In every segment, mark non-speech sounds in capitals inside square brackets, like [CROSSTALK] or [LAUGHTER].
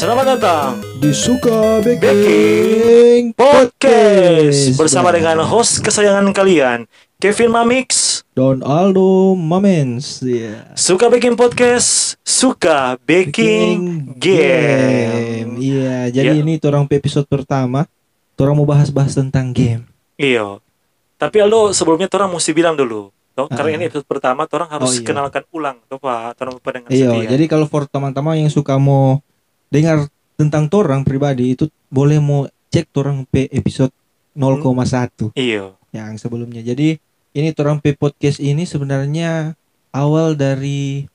Selamat datang di Suka Baking Baking Podcast bersama Dan- dengan host kesayangan kalian Kevin Mamix. Don Aldo Mamens ya. Suka Baking Podcast, suka baking game. Iya, jadi Ya. ini orang episode pertama. Orang mau bahas-bahas tentang game. Iya. Tapi Aldo sebelumnya orang mesti bilang dulu. Toh, karena Ah. ini episode pertama, orang harus Oh, iya. kenalkan ulang, toh Pak, orang lupa dengan Iya, jadi kalau for teman-teman yang suka mau dengar tentang torang pribadi itu boleh mau cek torang P episode 0,1 Iya. yang sebelumnya. Jadi ini torang P podcast ini sebenarnya awal dari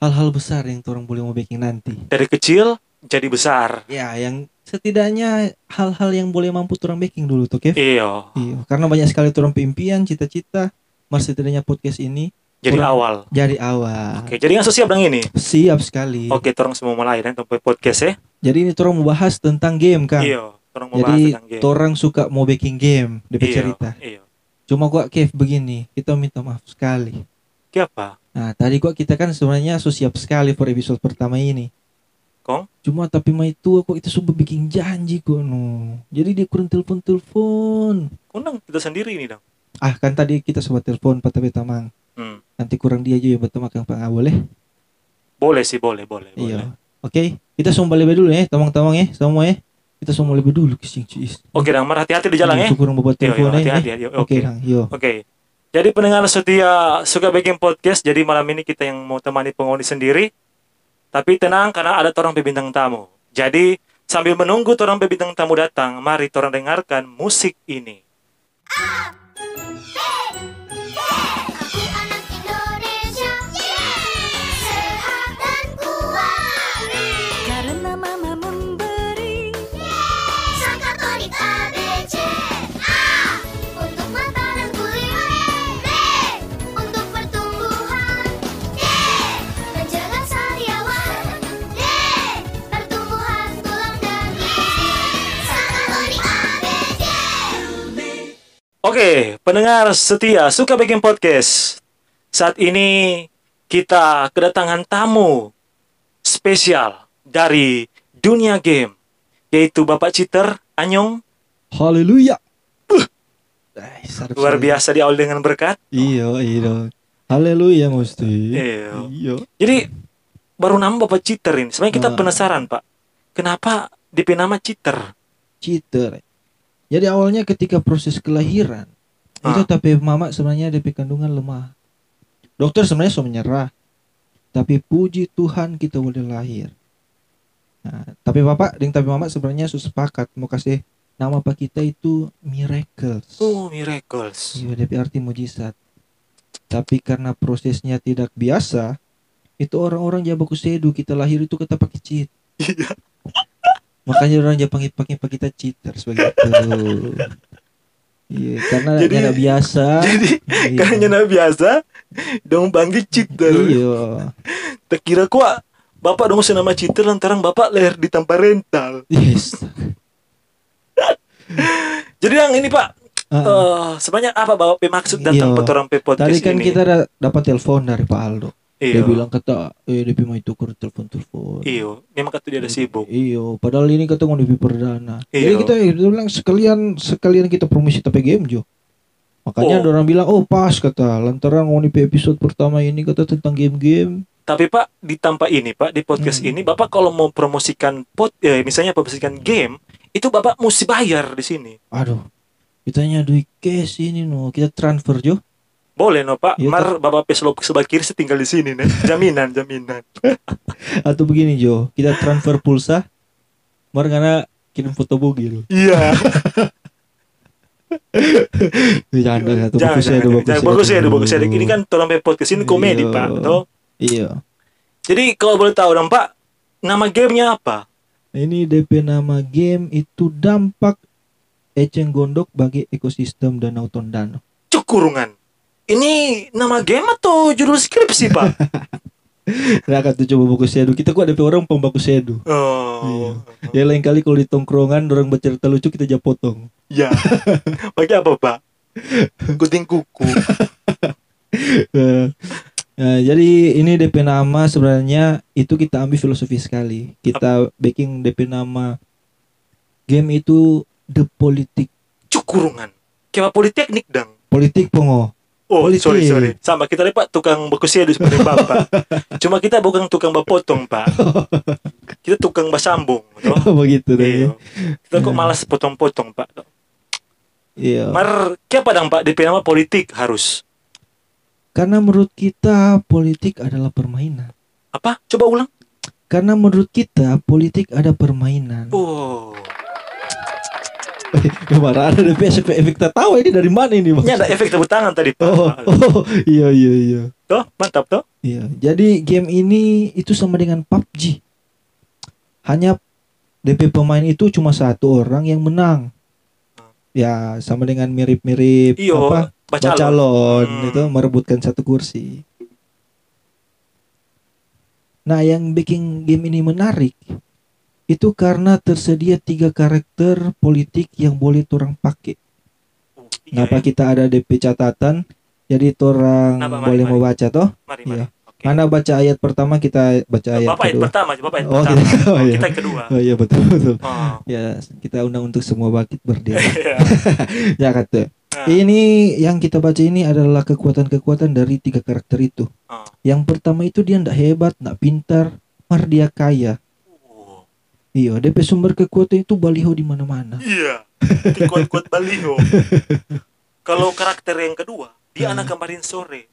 hal-hal besar yang torang boleh mau baking nanti. Dari kecil jadi besar. Ya, yang setidaknya hal-hal yang boleh mampu torang baking dulu tuh, Kev. Iya. Iya, karena banyak sekali torang impian, cita-cita, mas setidaknya podcast ini Jadi Kurang- awal. jadi awal. Oke, jadi nggak siap dengan ini. Siap sekali. Oke, orang semua mulai dan untuk podcast ya. Jadi ini torang mau bahas tentang game, Kang. Iya, bahas Jadi tentang game. torang suka mau baking game, DP Iya, cerita. Iya. Cuma gua Kev begini, kita minta maaf sekali. Kenapa? Nah, tadi gua kita kan sebenarnya so siap sekali for episode pertama ini. Kong? Cuma tapi mah itu kok kita sudah bikin janji kok no. Jadi dia kurang telepon-telepon. Undang kita sendiri ini dong. Ah, kan tadi kita sempat telepon Pak Tapi Tamang. Hmm. Nanti kurang dia juga yang bertemu Kang Pang boleh? Boleh sih, boleh, boleh, boleh. Iya. Oke, kita semua lebih dulu ya, tamang-tamang ya, semua ya. Kita semua lebih dulu kesing cuis. Oke, Dang, Mar, hati-hati di jalan ya. Iya, kurang buat Yo, yo, telepon ya. hati-hati, Oke, Oke. Kang, yo. Oke. Jadi pendengar setia suka bikin podcast. Jadi malam ini kita yang mau temani penghuni sendiri. Tapi tenang karena ada orang bintang tamu. Jadi sambil menunggu orang bintang tamu datang, mari orang dengarkan musik ini. Aku Oke, pendengar setia suka bikin podcast. Saat ini kita kedatangan tamu spesial dari dunia game, yaitu Bapak Citer Anyong. Haleluya. Eh, sarap Luar biasa diawali dengan berkat. Iya, iya. Haleluya mesti. Iya. Jadi baru nama Bapak Citer ini. Sebenarnya kita Ah. penasaran Pak, kenapa DP nama Citer? Cheater. Jadi awalnya ketika proses kelahiran itu Ah. tapi mama sebenarnya DP kandungan lemah. Dokter sebenarnya so menyerah. Tapi puji Tuhan kita boleh lahir. Nah, tapi bapak dengan tapi mama sebenarnya sudah sepakat mau kasih nama pak kita itu miracles. Oh, miracles. Iya, DP arti mujizat. Tapi karena prosesnya tidak biasa, itu orang-orang jago kusedu kita lahir itu kita pakai cheat. Iya. Makanya orang jangan panggil pakai pak kita cheaters begitu. Iya, karena Jadi- nggak biasa. Jadi Iya. karena nama biasa, dong panggil Citer. Iya. Tak kira kuat Bapak dong nama Citer lantaran Bapak lahir di tanpa rental. Yes. Jadi yang ini Pak, Ah, eh sebenarnya apa Bapak maksud datang Iya. petorang pe podcast Tadi kan ini? kita dapat telepon dari Pak Aldo. Iya. Dia bilang kata, eh DP mau itu kur telepon-telepon. Iya, memang kata dia ada sibuk. Iyo, padahal ini kata mau DP perdana. Jadi Iyo. kita kita bilang sekalian sekalian kita promosi tapi game jo. Makanya Oh. ada orang bilang, oh pas kata, lantaran mau DP episode pertama ini kata tentang game-game. Tapi Pak, di tanpa ini Pak, di podcast Hmm. ini Bapak kalau mau promosikan pot eh, misalnya promosikan game, itu Bapak mesti bayar di sini. Aduh, kitanya duit cash ini no, kita transfer jo. Boleh no Pak, Iya, mar Bapak peslop sebelah kiri tinggal di sini nih. Jaminan, jaminan. [LAUGHS] Atau begini jo, kita transfer pulsa. Mar karena kirim foto bugil. Iya. [LAUGHS] Bercanda satu jangan, bagus ya, jangan, bagus jangan. bagus ya, bagus ya. Ini kan tolong podcast ini komedi Iya. Pak. Toh. Iya. Jadi kalau boleh tahu dong Pak, nama gamenya apa? Ini DP nama game itu dampak eceng gondok bagi ekosistem Danau Tondano. Cuk kurungan. Ini nama game atau judul skripsi Pak? [LAUGHS] Nah, kan tuh coba bagus sedu. Kita kok ada orang pembagus sedu. Oh. Ya lain kali kalau di tongkrongan orang bercerita lucu kita aja potong. [LAUGHS] Ya. Pakai apa Pak? Kuting kuku. Ya, [LAUGHS] jadi ini DP nama sebenarnya itu kita ambil filosofi sekali. Kita backing DP nama game itu The Politik Cukurungan. Kayak politeknik dang. Politik Pongo. Oh, Politik. sorry, sorry. Sama kita lepak tukang bekusia di seperti Bapak. [LAUGHS] Cuma kita bukan tukang bapotong, Pak. [LAUGHS] Kita tukang basambung, toh. Begitu deh. Iya. Kita kok malas potong-potong, Pak. Iya. Mar, apa dang, Pak? DP nama politik harus. Karena menurut kita politik adalah permainan. Apa? Coba ulang. Karena menurut kita politik ada permainan. Oh. [LAUGHS] Kemarin ada DP efek efek tertawa ini dari mana ini, Bang? Ini ada efek tepuk tangan tadi, Pak. Oh, oh, iya iya iya. Toh, mantap, toh. Iya, jadi game ini itu sama dengan PUBG. Hanya DP pemain itu cuma satu orang yang menang. Ya, sama dengan mirip-mirip apa? baca Bacalon Hmm. itu merebutkan satu kursi. Nah, yang bikin game ini menarik itu karena tersedia tiga karakter politik yang boleh orang pakai. Oh, iya, Kenapa ya. kita ada DP catatan? Jadi orang Kenapa? Mari, boleh mari. membaca toh? Mari, mari. Iya. Oke. Mana baca ayat pertama kita baca ayat Bapak ayat kedua. pertama, Bapak ayat Oh, pertama. kita- [LAUGHS] oh, Oh, iya. kita yang kedua. Oh iya betul betul. Oh. Ya kita undang untuk semua bakit berdiri. [LAUGHS] Iya. [LAUGHS] ya kata. Nah, Ini yang kita baca ini adalah kekuatan-kekuatan dari tiga karakter itu. oh. Yang pertama itu dia ndak hebat, ndak pintar, mar dia kaya. Iya, DP sumber kekuatan itu baliho di mana-mana. Iya. Kuat-kuat baliho. [LAUGHS] Kalau karakter yang kedua, dia Hmm. anak kemarin sore.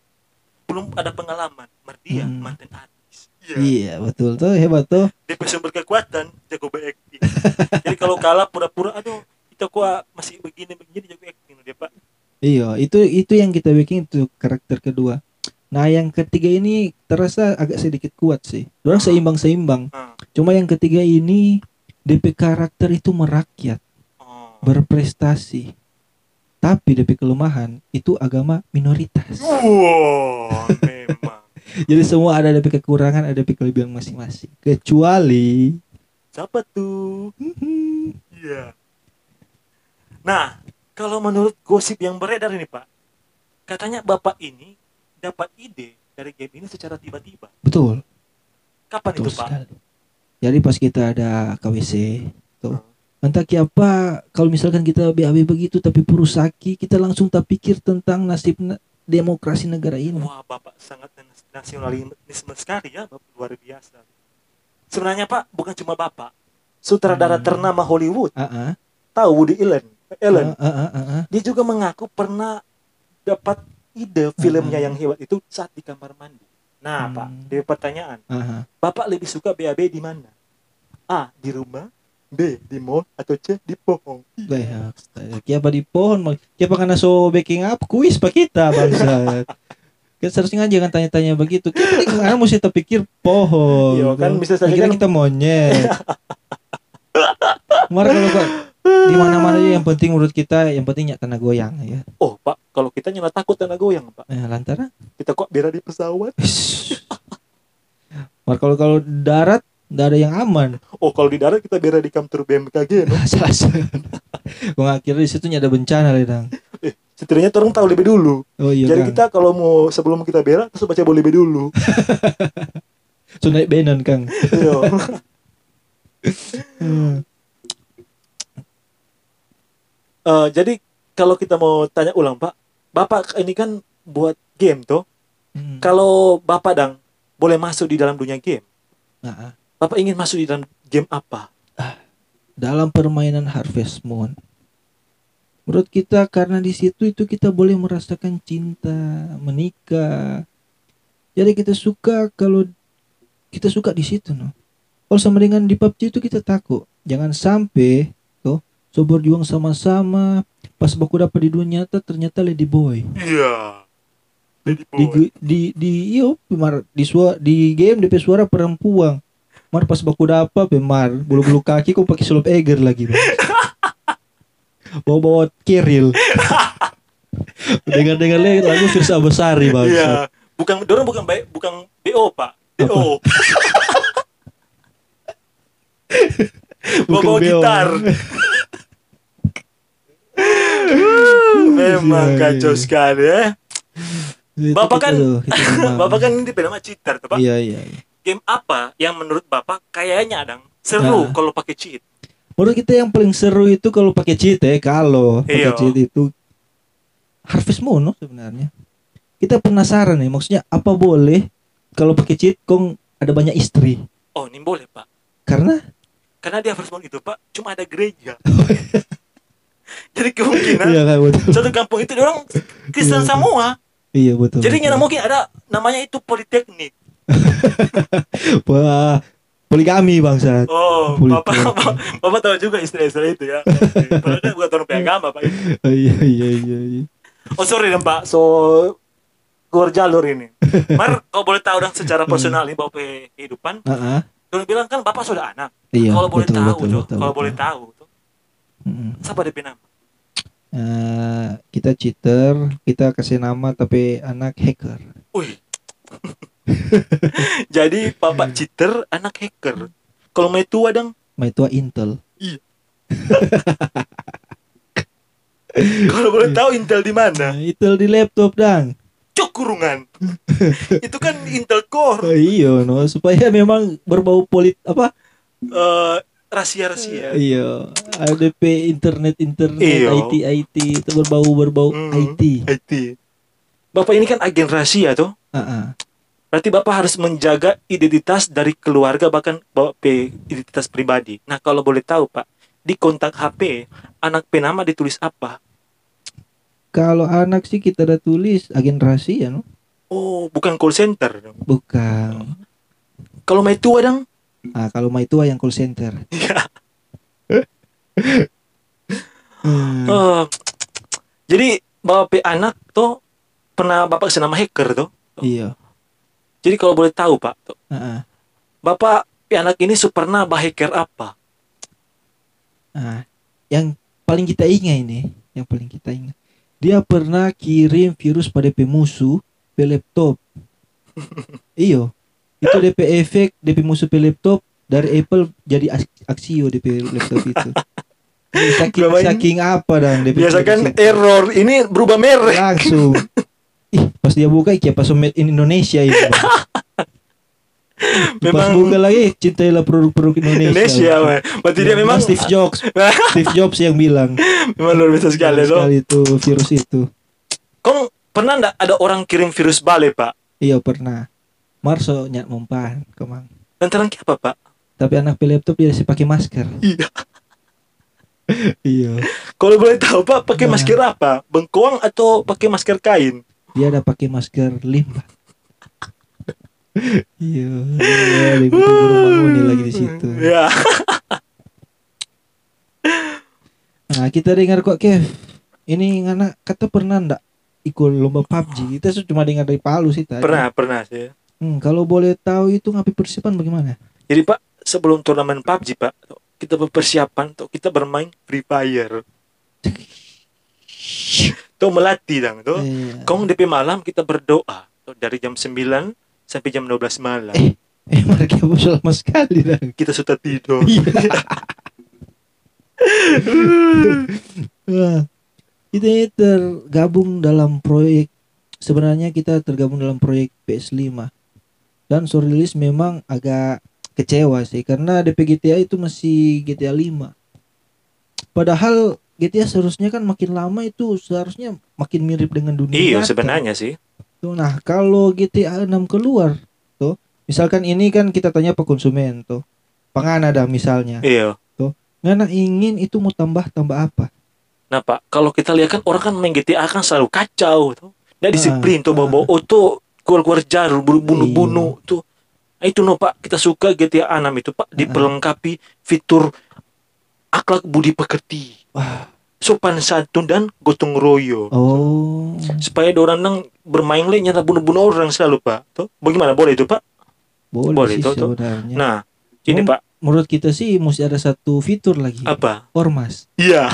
Belum ada pengalaman. Merdia Hmm. mantan artis. Iya. Iya, betul tuh, hebat tuh. Dia sumber kekuatan, jago berakting. Jadi kalau kalah pura-pura, aduh, kita kok masih begini begini jago acting dia pak. Iya, itu itu yang kita bikin itu karakter kedua. Nah, yang ketiga ini terasa agak sedikit kuat sih. Orang seimbang-seimbang. Ah. Cuma yang ketiga ini DP karakter itu merakyat, Oh. berprestasi. Tapi DP kelemahan itu agama minoritas. Wow, memang. [LAUGHS] Jadi semua ada DP kekurangan, ada DP kelebihan masing-masing. Kecuali Siapa tuh? Iya. Nah, kalau menurut gosip yang beredar ini Pak, katanya Bapak ini dapat ide dari game ini secara tiba-tiba. betul, Kapan betul itu Pak? sekali. Jadi pas kita ada KWC, tuh. Hmm. Entah apa kalau misalkan kita BAB begitu tapi Purusaki kita langsung tak pikir tentang nasib na- demokrasi negara ini. Wah, Bapak sangat nas- nasionalisme sekali ya, Bapak luar biasa. Sebenarnya Pak, bukan cuma Bapak. Sutradara Hmm. ternama Hollywood, Ah, ah, tahu Woody Allen. Allen. ah, ah, ah, ah. Dia juga mengaku pernah dapat ide filmnya Hmm. yang hebat itu saat di kamar mandi. Nah, Hmm. Pak, dia pertanyaan, ah, ah. Bapak lebih suka BAB di mana? A. Di rumah B. Di mall Atau C. Di pohon astaga. Kiapa di pohon. Kiapa karena so baking up kuis pak kita bangsa. [LAUGHS] Kita seharusnya kan jangan tanya-tanya begitu. Kita karena mesti terpikir pohon. Iya, kan bisa saja kan- kita monyet. [LAUGHS] Kemarin kalau kok di mana-mana aja yang penting menurut kita yang penting nyata tanah goyang ya. Oh Pak Kalau kita nyala takut tanah goyang Pak Eh, lantaran Kita kok bera di pesawat [LAUGHS] Mar kalau kalau darat nggak ada yang aman. Oh kalau di darat kita bera di kantor BMKG no? [LAUGHS] Salah nggak kira di situ ada bencana ledang. Setidaknya orang tahu lebih dulu Oh iya Jadi kan. kita kalau mau sebelum kita bera Terus baca boleh lebih dulu [LAUGHS] So naik benan Kang. Iya. Hmm. Eh, Jadi kalau kita mau tanya ulang Pak Bapak ini kan buat game tuh Hmm. Kalau Bapak dang Boleh masuk di dalam dunia game Nah, ah. Bapak ingin masuk di dalam game apa? dalam permainan Harvest Moon. Menurut kita karena di situ itu kita boleh merasakan cinta, menikah. Jadi kita suka kalau kita suka di situ no. Kalau sama dengan di PUBG itu kita takut. Jangan sampai tuh so berjuang sama-sama pas baku dapat di dunia nyata ternyata lady boy. Iya Lady Di Boy. di di iyo pemar di suara di game DP suara perempuan. Mar pas baku dapat pemar bulu-bulu kaki kok pakai slop eger lagi. [LAUGHS] Bawa-bawa kiril. [LAUGHS] Dengar-dengar lagu Firsa Besari bang. Iya Bukan Dorong bukan baik Bukan BO Pak BO Bawa BO. gitar [LAUGHS] Memang Iya, kacau iya. sekali ya Bapak kan-. [LAUGHS] Bapak kan ini nama cheater tuh, Pak. Iya iya. iya. Game apa yang menurut Bapak kayaknya adang seru Nah. kalau pakai cheat? Menurut kita yang paling seru itu kalau pakai cheat ya, kalau pakai Iya. cheat itu Harvest Moon sebenarnya. Kita penasaran nih, maksudnya apa boleh kalau pakai cheat kong ada banyak istri? Oh, ini boleh, Pak. Karena Karena di Harvest Moon itu, Pak, cuma ada gereja. [LAUGHS] Jadi kemungkinan iya kan betul. satu kampung itu orang Kristen Iya. semua. Iya betul. Jadi nggak mungkin ada namanya itu politeknik. [LAUGHS] Wah, poligami bangsat. Oh, bapak, [LAUGHS] bapak, bapak tahu juga istilah-istilah itu ya. Padahal kan bukan orang agama, Pak. [LAUGHS] iya iya iya. iya. Oh, sorry dan Pak. So keluar jalur ini. Mar, kau boleh tahu dong secara personal ini bapak kehidupan. Ah, ah. Dulu bilang kan bapak sudah anak. Iya. kalau boleh tahu, betul, tuh, betul, kalau betul. boleh tahu, Mm-mm. siapa DP nama? Eh, kita cheater, kita kasih nama tapi anak hacker. Wih. [LAUGHS] Jadi bapak cheater, anak hacker. Kalau mau tua dong, Mai tua Intel. [LAUGHS] kalau boleh tahu Intel di mana? Nah, Intel di laptop dang. Cok kurungan. [LAUGHS] itu kan Intel Core. Oh, iya no, supaya memang berbau polit apa? eh rahasia-rahasia. Iya, ADP internet internet Iya. IT IT itu berbau berbau Hmm, IT. IT. Bapak ini kan agen rahasia tuh. Ah. Berarti Bapak harus menjaga identitas dari keluarga bahkan Bapak P identitas pribadi. Nah, kalau boleh tahu, Pak, di kontak HP anak penama ditulis apa? Kalau anak sih kita udah tulis agen rahasia no? Oh, bukan call center. Bukan. Kalau mau tua dong? Ah, kalau mai tua yang call center. [LAUGHS] Iya. Hmm. Oh. Jadi Bapak anak tuh pernah Bapak senama hacker tuh. Iya. Jadi kalau boleh tahu, Pak, tuh, ah. Bapak anak ini pernah bah hacker apa? Ah, yang paling kita ingat ini, yang paling kita ingat. Dia pernah kirim virus pada DP musuh pe laptop. [LAUGHS] iyo. Itu DP efek DP musuh laptop dari Apple jadi aks- aksio DP laptop itu. Saking, saking apa dan DP Biasa kan error, ini berubah merek. langsung. [LAUGHS] Ih, pas dia buka kayak pas made in Indonesia itu. Bang. Pas Memang buka lagi cintailah produk-produk Indonesia. Indonesia. Berarti dia memang Steve Jobs, Steve Jobs yang bilang. memang luar biasa sekali loh. sekali itu virus itu. Kong pernah ndak ada orang kirim virus balik, Pak? Iya pernah. Marso nyak mempan kemang. Lantaran apa, Pak? Tapi anak pe laptop dia masih pakai masker. Iya. [LAUGHS] iya. Kalau boleh tahu, Pak, pakai Nah. masker apa? Bengkoang atau pakai masker kain? Dia ada pakai masker limbah. [LAUGHS] iya. Iya, Manguni lagi di situ. Ya. [LAUGHS] Nah, kita dengar kok Kev. Ini anak kata pernah ndak ikut lomba PUBG? Kita cuma dengar dari Palu sih tadi. Pernah, pernah sih. Hmm, kalau boleh tahu itu ngapain persiapan bagaimana? Jadi, Pak, sebelum turnamen PUBG, Pak, kita berpersiapan untuk kita bermain Free Fire. [LAUGHS] Tuh melatih dong, tuh. Eh, Kong DP malam kita berdoa tuh, dari jam 9 sampai jam 12 malam. Eh. eh mereka lama sekali dong. Kita sudah tidur. Iya. [LAUGHS] Wah, kita tergabung dalam proyek sebenarnya kita tergabung dalam proyek PS5 dan so rilis memang agak kecewa sih karena DP GTA itu masih GTA 5 padahal GTA seharusnya kan makin lama itu seharusnya makin mirip dengan dunia Iya, nyata. sebenarnya sih. Tuh, nah kalau GTA 6 keluar tuh misalkan ini kan kita tanya ke konsumen tuh pangana dah misalnya Iya. Ngana ingin itu mau tambah tambah apa? Nah Pak, kalau kita lihat kan orang kan main GTA kan selalu kacau tuh. Nggak Ah, disiplin tuh bawa oh tuh keluar-keluar jar bunuh-bunuh tuh. Nah, itu no Pak, kita suka GTA 6 itu Pak diperlengkapi fitur akhlak budi pekerti, Wah, sopan santun dan gotong royo. oh, Supaya orang nang bermain le nyata bunuh-bunuh orang selalu Pak. Tuh, bagaimana boleh itu Pak? boleh, Boleh, sih tuh, tuh. Nah, ini. Pak, Menurut kita sih mesti ada satu fitur lagi. apa? Ormas. Iya,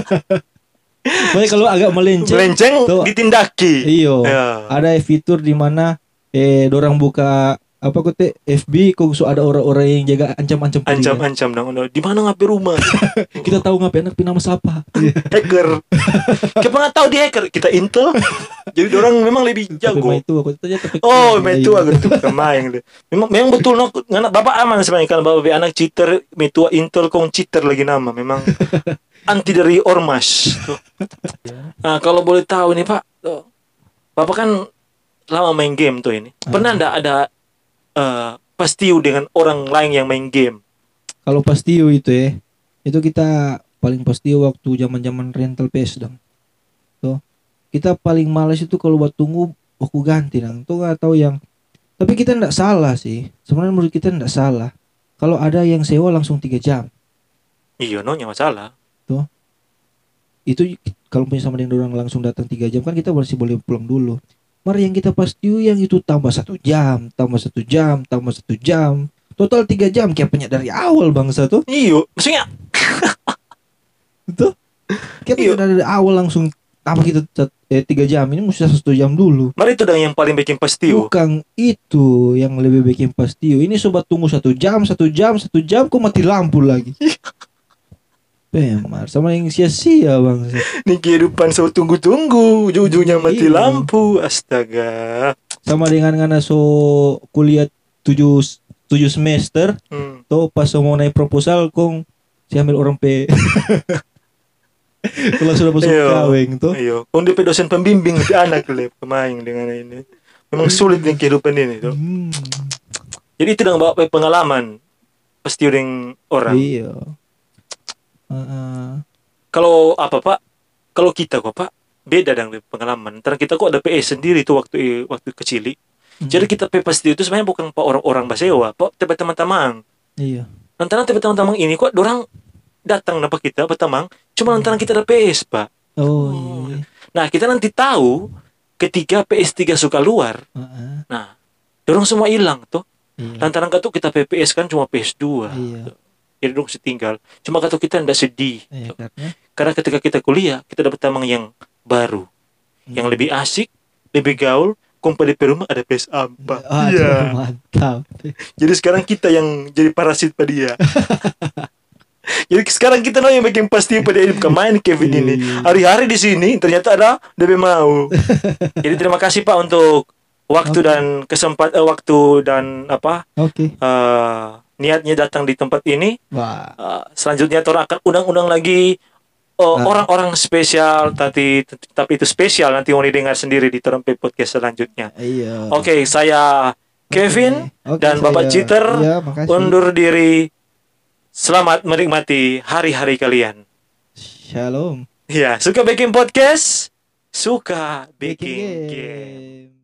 [LAUGHS] Pokoknya kalau agak melenceng, melenceng Tuh. ditindaki. iyo. Ya. Ada fitur di mana eh dorang buka apa kok teh FB kok so ada orang-orang yang jaga ancam-ancam. Ancam-ancam dong. Di mana ngapain rumah? [LAUGHS] Kita tahu ngapain anak nama siapa. [LAUGHS] hacker. Kita nggak tahu dia hacker. Kita intel. Jadi orang memang lebih jago. itu aku tanya tapi Oh, metua gitu kemain deh. Memang memang betul no, anak bapak aman sebenarnya kan bapak anak cheater, metua intel kong cheater lagi nama. Memang [LAUGHS] anti dari ormas. Nah, kalau boleh tahu nih Pak, tuh, Bapak kan lama main game tuh ini. Pernah ndak ada eh pastiu dengan orang lain yang main game? Kalau pastiu itu ya, itu kita paling pastiu waktu zaman-zaman rental PS dong. Tuh. Kita paling males itu kalau buat tunggu waktu ganti dong. Tuh tahu yang tapi kita ndak salah sih. Sebenarnya menurut kita ndak salah. Kalau ada yang sewa langsung tiga jam. Iya, no, nggak masalah. Itu kalau punya sama dengan orang langsung datang tiga jam kan kita masih boleh pulang dulu. Mari yang kita pastiu yang itu tambah satu jam, tambah satu jam, tambah satu jam, total tiga jam kayak punya dari awal bangsa tuh, Iyo, maksudnya [LAUGHS] itu kayak punya dari awal langsung tambah kita tet- eh, tiga jam ini mesti satu jam dulu. mari itu dong yang paling bikin pastiu. Bukan itu yang lebih bikin pastiu. Ini sobat tunggu satu jam, satu jam, satu jam, kok mati lampu lagi. [LAUGHS] Pemar sama yang sia-sia bangsa. Ini kehidupan saya tunggu-tunggu, ujung-ujungnya mati Iya. lampu. Astaga. sama dengan ngana so kuliah tujuh tujuh semester Hmm. tuh pas so mau naik proposal kong si ambil orang P [LAUGHS] kalau sudah masuk Iya. kaweng tuh Iya, kung di pa dosen pembimbing di anak le kemain dengan ini. Memang sulit nih kehidupan ini tuh. hmm, Jadi itu dong bawa pengalaman pasti dengan orang. iya Kalau apa pak? Kalau kita kok pak beda dengan pengalaman. Ntar kita kok ada PS sendiri tuh waktu waktu kecil. Hmm. Jadi kita pe pasti itu sebenarnya bukan pak orang-orang basewa, pak tiba teman-teman. iya Lantaran teman-teman ini kok orang datang napa kita berteman, cuma lantaran kita ada PS pak. oh Oh. iya Nah kita nanti tahu ketika PS3 suka luar, Heeh. nah dorong semua hilang tuh. iya Lantaran katu kita PPS kan cuma PS2. iya Jadi dong setinggal. Cuma katu kita ndak sedih. iya karena Karena ketika kita kuliah, kita dapat teman yang baru, yang lebih asik, lebih gaul. Kompa di rumah ada PS4. Aduh, Iya. mantap Jadi sekarang kita yang jadi parasit pada dia. [LAUGHS] Jadi sekarang kita no yang bikin pasti pada hidup kemain Kevin Iya, ini. iya. Hari-hari di sini ternyata ada DB mau. [LAUGHS] Jadi terima kasih Pak untuk waktu Oke. dan kesempat eh, waktu dan apa oke eh, niatnya datang di tempat ini. wah Eh, selanjutnya orang akan undang-undang lagi eh, Ah. orang-orang spesial tapi tapi itu spesial nanti mau didengar sendiri di Terempe Podcast selanjutnya. iya Oke, saya Kevin Oke, dan Bapak saya- Citer iya, makasih. undur diri. Selamat menikmati hari-hari kalian. shalom Ya, suka bikin podcast? Suka bikin Bikin game.